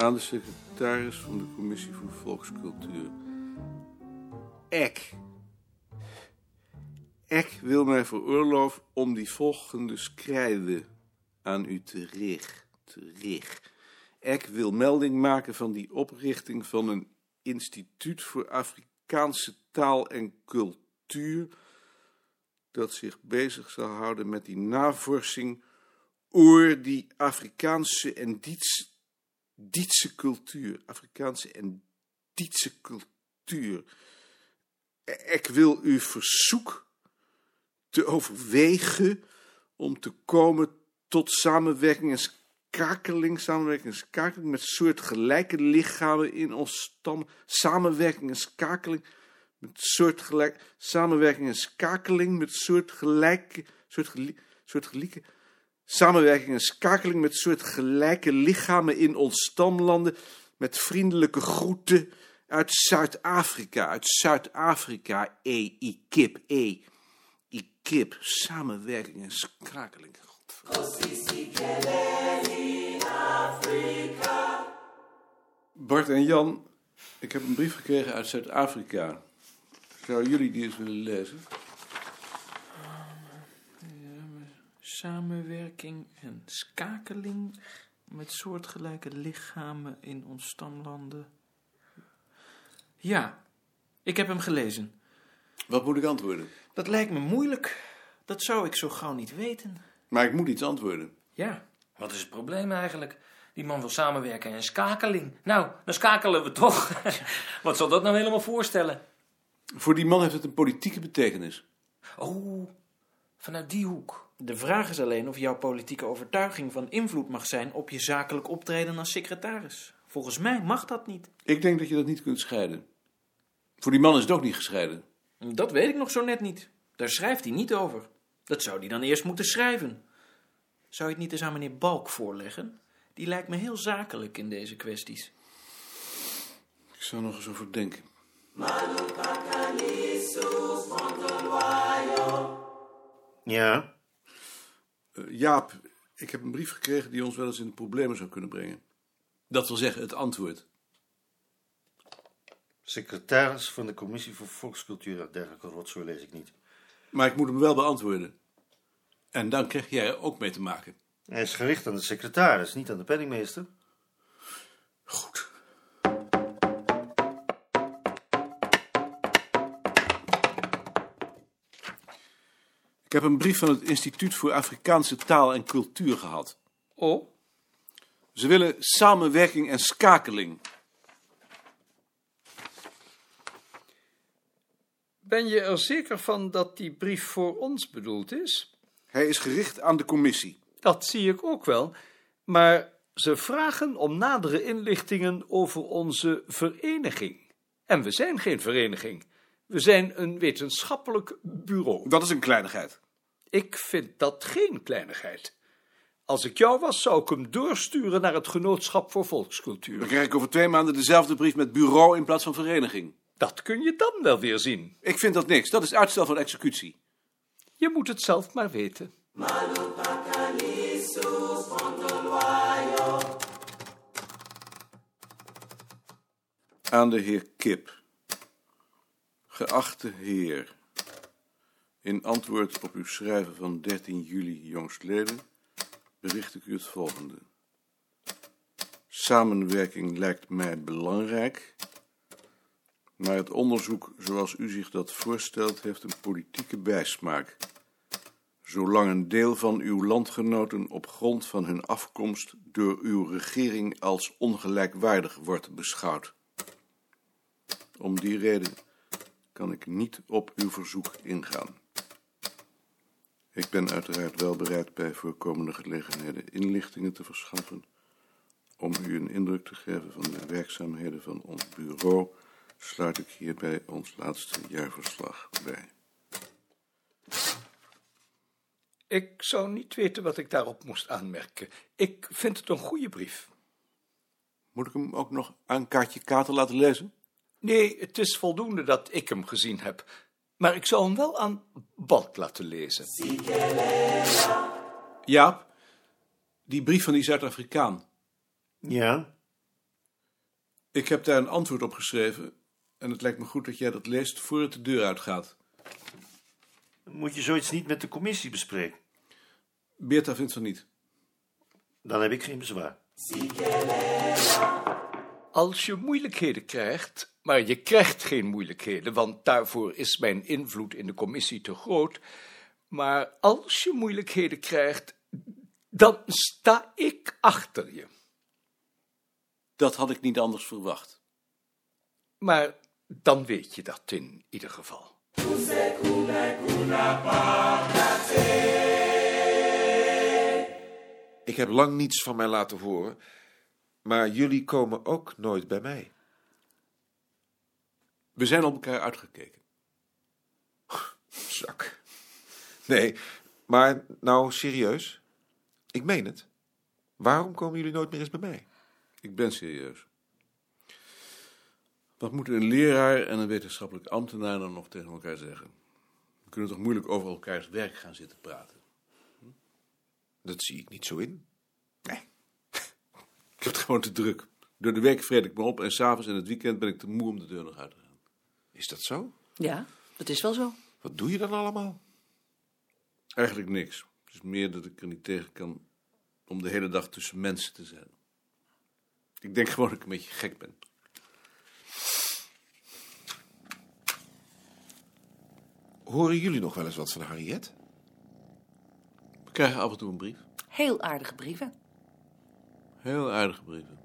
aan de secretaris van de Commissie voor Volkscultuur. Ik. Ik wil mij veroorloven om die volgende skrijde aan u te richten. Rig. Ik wil melding maken van die oprichting van een instituut voor Afrikaanse taal en cultuur, dat zich bezig zal houden met die navorsing oor die Afrikaanse en Dietse, cultuur. Afrikaanse en Dietse cultuur. Ik wil u verzoek te overwegen om te komen tot samenwerking en skakeling, samenwerking en skakeling met soortgelijke lichamen in ons stam, samenwerking en skakeling met soortgelijk, samenwerking en met soortgelijke, soortgelijke, soortgelijke Samenwerking en schakeling met soortgelijke lichamen in ons stamlanden. Met vriendelijke groeten uit Zuid-Afrika. Uit Zuid-Afrika. E, I, kip, E. I, kip. Samenwerking en schakeling. Bart en Jan, ik heb een brief gekregen uit Zuid-Afrika. Zou jullie die eens willen lezen? Samenwerking en skakeling met soortgelijke lichamen in ons stamlanden. Ja, ik heb hem gelezen. Wat moet ik antwoorden? Dat lijkt me moeilijk. Dat zou ik zo gauw niet weten. Maar ik moet iets antwoorden. Ja, Wat is het probleem eigenlijk? Die man wil samenwerken en skakeling. Nou, dan skakelen we toch. Wat zal dat nou helemaal voorstellen? Voor die man heeft het een politieke betekenis. Oh, vanuit die hoek. de vraag is alleen of jouw politieke overtuiging van invloed mag zijn op je zakelijk optreden als secretaris. Volgens mij mag dat niet. Ik denk dat je dat niet kunt scheiden. Voor die man is het ook niet gescheiden. Dat weet ik nog zo net niet. Daar schrijft hij niet over. Dat zou hij dan eerst moeten schrijven. Zou je het niet eens aan meneer Balk voorleggen? Die lijkt me heel zakelijk in deze kwesties. Ik zou nog eens over denken. Ja, Eh, Jaap, ik heb een brief gekregen die ons wel eens in de problemen zou kunnen brengen. Dat wil zeggen, het antwoord. secretaris van de Commissie voor Volkscultuur en dergelijke rotzooi lees ik niet. Maar ik moet hem wel beantwoorden. En dan krijg jij er ook mee te maken. Hij is gericht aan de secretaris, niet aan de penningmeester. Goed. Ik heb een brief van het Instituut voor Afrikaanse Taal en Cultuur gehad. Oh? Ze willen samenwerking en skakeling. Ben je er zeker van dat die brief voor ons bedoeld is? Hij is gericht aan de commissie. Dat zie ik ook wel, maar ze vragen om nadere inlichtingen over onze vereniging. En we zijn geen vereniging. We zijn een wetenschappelijk bureau. Dat is een kleinigheid. Ik vind dat geen kleinigheid. Als ik jou was, zou ik hem doorsturen naar het Genootschap voor Volkscultuur. Dan krijg ik over twee maanden dezelfde brief met bureau in plaats van vereniging. Dat kun je dan wel weer zien. Ik vind dat niks. Dat is uitstel van executie. Je moet het zelf maar weten. Aan de heer Kip. Geachte heer. In antwoord op uw schrijven van 13 juli jongstleden bericht ik u het volgende. Samenwerking lijkt mij belangrijk, maar het onderzoek zoals u zich dat voorstelt heeft een politieke bijsmaak. Zolang een deel van uw landgenoten op grond van hun afkomst door uw regering als ongelijkwaardig wordt beschouwd. Om die reden kan ik niet op uw verzoek ingaan. Ik ben uiteraard wel bereid bij voorkomende gelegenheden inlichtingen te verschaffen. Om u een indruk te geven van de werkzaamheden van ons bureau, sluit ik hierbij ons laatste jaarverslag bij. Ik zou niet weten wat ik daarop moest aanmerken. Ik vind het een goede brief. Moet ik hem ook nog aan Kaatje Kater laten lezen? Nee, het is voldoende dat ik hem gezien heb. Maar ik zou hem wel aan Balk laten lezen. Jaap, die brief van die Zuid-Afrikaan. Ja, Ik heb daar een antwoord op geschreven. En het lijkt me goed dat jij dat leest voor het de deur uitgaat. Moet je zoiets niet met de commissie bespreken? Beerta vindt van niet. Dan heb ik geen bezwaar. Als je moeilijkheden krijgt, maar je krijgt geen moeilijkheden, want daarvoor is mijn invloed in de commissie te groot. Maar als je moeilijkheden krijgt, dan sta ik achter je. Dat had ik niet anders verwacht. Maar dan weet je dat in ieder geval. Ik heb lang niets van mij laten horen, maar jullie komen ook nooit bij mij. We zijn op elkaar uitgekeken. Zak. Nee, maar nou serieus. Ik meen het. Waarom komen jullie nooit meer eens bij mij? Ik ben serieus. Wat moeten een leraar en een wetenschappelijk ambtenaar dan nog tegen elkaar zeggen? We kunnen toch moeilijk over elkaars werk gaan zitten praten? Dat zie ik niet zo in. Ik heb het gewoon te druk. Door de week vreet ik me op en s'avonds en het weekend ben ik te moe om de deur nog uit te gaan. Is dat zo? Ja, dat is wel zo. Wat doe je dan allemaal? Eigenlijk niks. Het is meer dat ik er niet tegen kan om de hele dag tussen mensen te zijn. Ik denk gewoon dat ik een beetje gek ben. Horen jullie nog wel eens wat van Harriet? We krijgen af en toe een brief. Heel aardige brieven. Heel aardige brieven.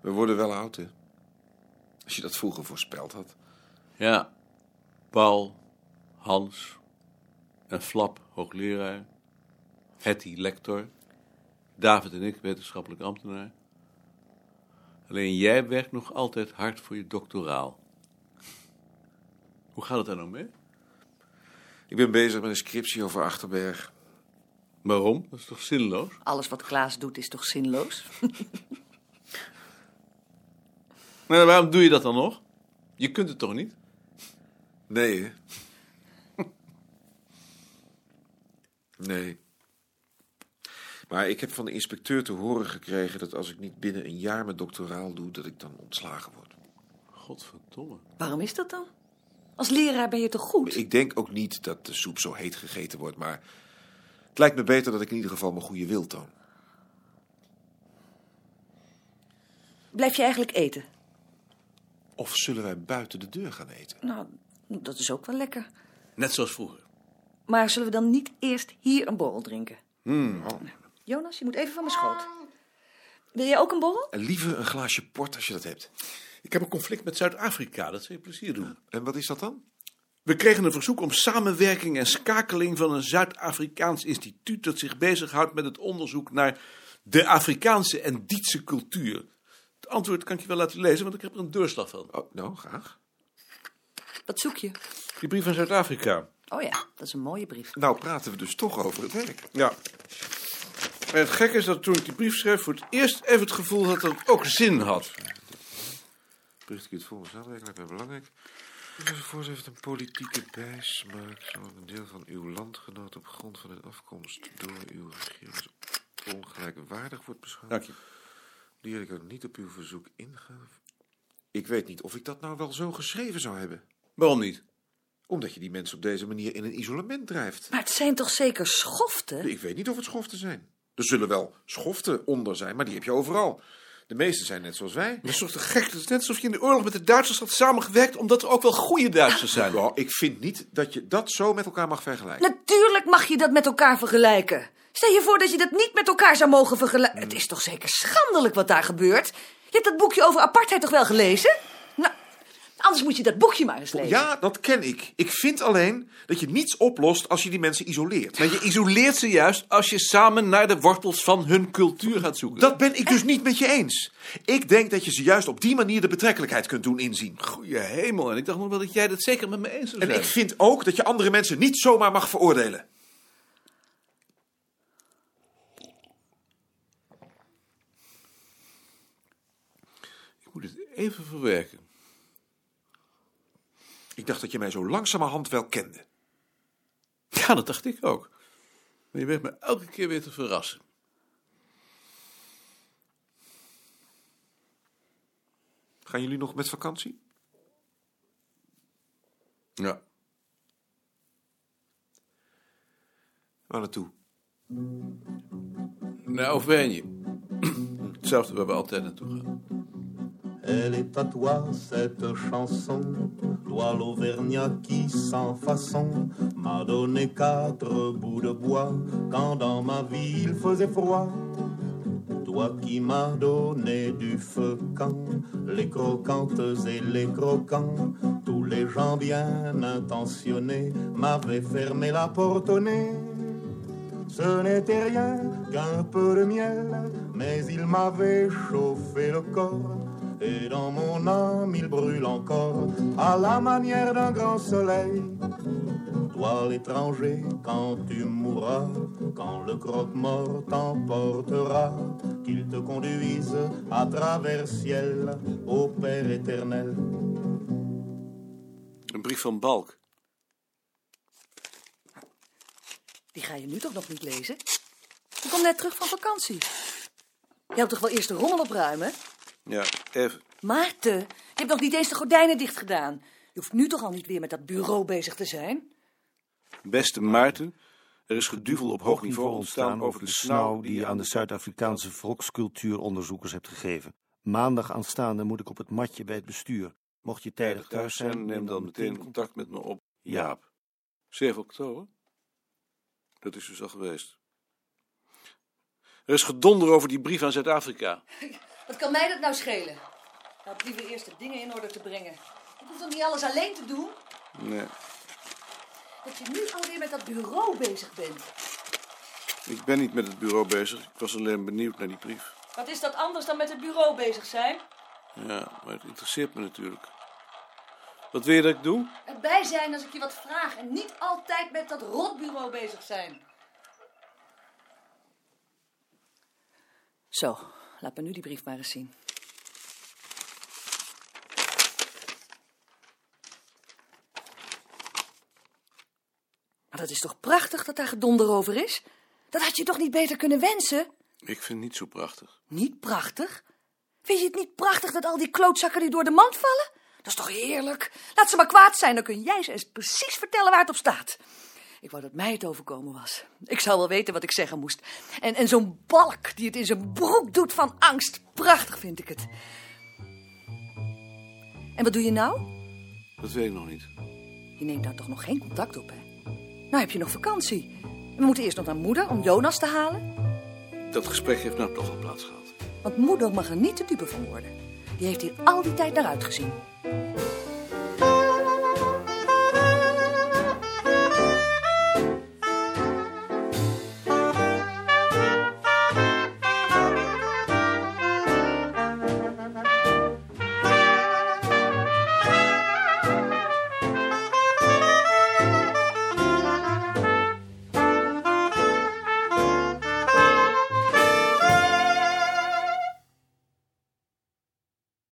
We worden wel oud, hè? Als je dat vroeger voorspeld had. Ja, Paul, Hans en Flap, hoogleraar. Hetty, lector. David en ik, wetenschappelijk ambtenaar. Alleen jij werkt nog altijd hard voor je doctoraal. Hoe gaat het daar nou mee? Ik ben bezig met een scriptie over Achterberg. Waarom? Dat is toch zinloos? Alles wat Klaas doet is toch zinloos? Maar waarom doe je dat dan nog? Je kunt het toch niet? Nee, hè? Nee. Maar ik heb van de inspecteur te horen gekregen dat als ik niet binnen een jaar mijn doctoraal doe, dat ik dan ontslagen word. Godverdomme. Waarom is dat dan? Als leraar ben je toch goed? Ik denk ook niet dat de soep zo heet gegeten wordt, maar het lijkt me beter dat ik in ieder geval mijn goede wil toon. Blijf je eigenlijk eten? Of zullen wij buiten de deur gaan eten? Nou, dat is ook wel lekker. Net zoals vroeger. Maar zullen we dan niet eerst hier een borrel drinken? Hmm. Jonas, je moet even van mijn schoot. Wil jij ook een borrel? En liever een glaasje port als je dat hebt. Ik heb een conflict met Zuid-Afrika, dat zou je plezier doen. En wat is dat dan? We kregen een verzoek om samenwerking en schakeling van een Zuid-Afrikaans instituut dat zich bezighoudt met het onderzoek naar de Afrikaanse en Dietse cultuur. Het antwoord kan ik je wel laten lezen, want ik heb er een deurslag van. Oh, nou, graag. Wat zoek je? Die brief van Zuid-Afrika. Oh ja, dat is een mooie brief. Nou praten we dus toch over het werk. Ja. En het gekke is dat toen ik die brief schreef, voor het eerst even het gevoel had dat het ook zin had. Bericht ik het volgens samenwerking lijkt mij belangrijk. Enzovoort heeft een politieke bijsmaak. Zo een deel van uw landgenoot op grond van hun afkomst door uw regering als ongelijkwaardig wordt beschouwd. Dank je. Leer ik er niet op uw verzoek ingaan. Ik weet niet of ik dat nou wel zo geschreven zou hebben. Waarom niet? Omdat je die mensen op deze manier in een isolement drijft. Maar het zijn toch zeker schoften? Ik weet niet of het schoften zijn. Er zullen wel schoften onder zijn, maar die heb je overal. De meeste zijn net zoals wij. Dat is toch te gek? Het is net alsof je in de oorlog met de Duitsers had samengewerkt, omdat er ook wel goede Duitsers zijn. Ik vind niet dat je dat zo met elkaar mag vergelijken. Natuurlijk mag je dat met elkaar vergelijken. Stel je voor dat je dat niet met elkaar zou mogen vergelijken. Het is toch zeker schandelijk wat daar gebeurt? Je hebt dat boekje over apartheid toch wel gelezen? Anders moet je dat boekje maar eens lezen. Ja, dat ken ik. Ik vind alleen dat je niets oplost als je die mensen isoleert. Maar je isoleert ze juist als je samen naar de wortels van hun cultuur gaat zoeken. Dat ben ik dus niet met je eens. Ik denk dat je ze juist op die manier de betrekkelijkheid kunt doen inzien. Goeie hemel, en ik dacht nog wel dat jij dat zeker met me eens zou En zijn. ik vind ook dat je andere mensen niet zomaar mag veroordelen. Ik moet het even verwerken. Ik dacht dat je mij zo langzamerhand wel kende. Ja, dat dacht ik ook. Maar je weet me elke keer weer te verrassen. Gaan jullie nog met vakantie? Ja. Waar naartoe? Naar Auvergne. Hetzelfde waar we altijd naartoe gaan. Elle est à toi cette chanson, toi l'Auvergnat qui sans façon m'a donné quatre bouts de bois quand dans ma vie il faisait froid. Toi qui m'as donné du feu quand les croquantes et les croquants, tous les gens bien intentionnés m'avaient fermé la porte au nez. Ce n'était rien qu'un peu de miel, mais il m'avait chauffé le corps. Et dans mon âme il brûle encore à la manière d'un grand soleil. Toi l'étranger, quand tu mourras, quand le croque-mort t'emportera, qu'il te conduise à travers ciel au Père éternel. Een brief van Balk. Die ga je nu toch nog niet lezen? Je komt net terug van vakantie. Je hebt toch wel eerst de rommel opruimen? Ja, even. Maarten, je hebt nog niet eens de gordijnen dicht gedaan. Je hoeft nu toch al niet weer met dat bureau bezig te zijn? Beste Maarten, er is geduvel op hoog niveau ontstaan over de snauw die je aan de Zuid-Afrikaanse volkscultuuronderzoekers hebt gegeven. Maandag aanstaande moet ik op het matje bij het bestuur. Mocht je tijdig thuis zijn, neem dan meteen contact met me op. Jaap. 7 oktober? Dat is dus al geweest. Er is gedonder over die brief aan Zuid-Afrika. Wat kan mij dat nou schelen? Nou, liever eerst de dingen in orde te brengen. Ik hoef toch niet alles alleen te doen? Nee, Dat je nu alweer met dat bureau bezig bent. ik ben niet met het bureau bezig. Ik was alleen benieuwd naar die brief. Wat is dat anders dan met het bureau bezig zijn? Ja, maar het interesseert me natuurlijk. Wat wil je dat ik doe? Erbij zijn als ik je wat vraag en niet altijd met dat rotbureau bezig zijn. Zo, laat me nu die brief maar eens zien. Maar dat is toch prachtig dat daar gedonder over is? Dat had je toch niet beter kunnen wensen? Ik vind het niet zo prachtig. Niet prachtig? Vind je het niet prachtig dat al die klootzakken die door de mand vallen? Dat is toch heerlijk? Laat ze maar kwaad zijn, dan kun jij ze eens precies vertellen waar het op staat. Ik wou dat mij het overkomen was. Ik zou wel weten wat ik zeggen moest. En, en zo'n balk die het in zijn broek doet van angst. Prachtig vind ik het. En wat doe je nou? Dat weet ik nog niet. Je neemt daar toch nog geen contact op, hè? Nou heb je nog vakantie. We moeten eerst nog naar moeder om Jonas te halen. Dat gesprek heeft nou toch al plaats gehad. Want moeder mag er niet te dupe van worden. Die heeft hier al die tijd naar uitgezien.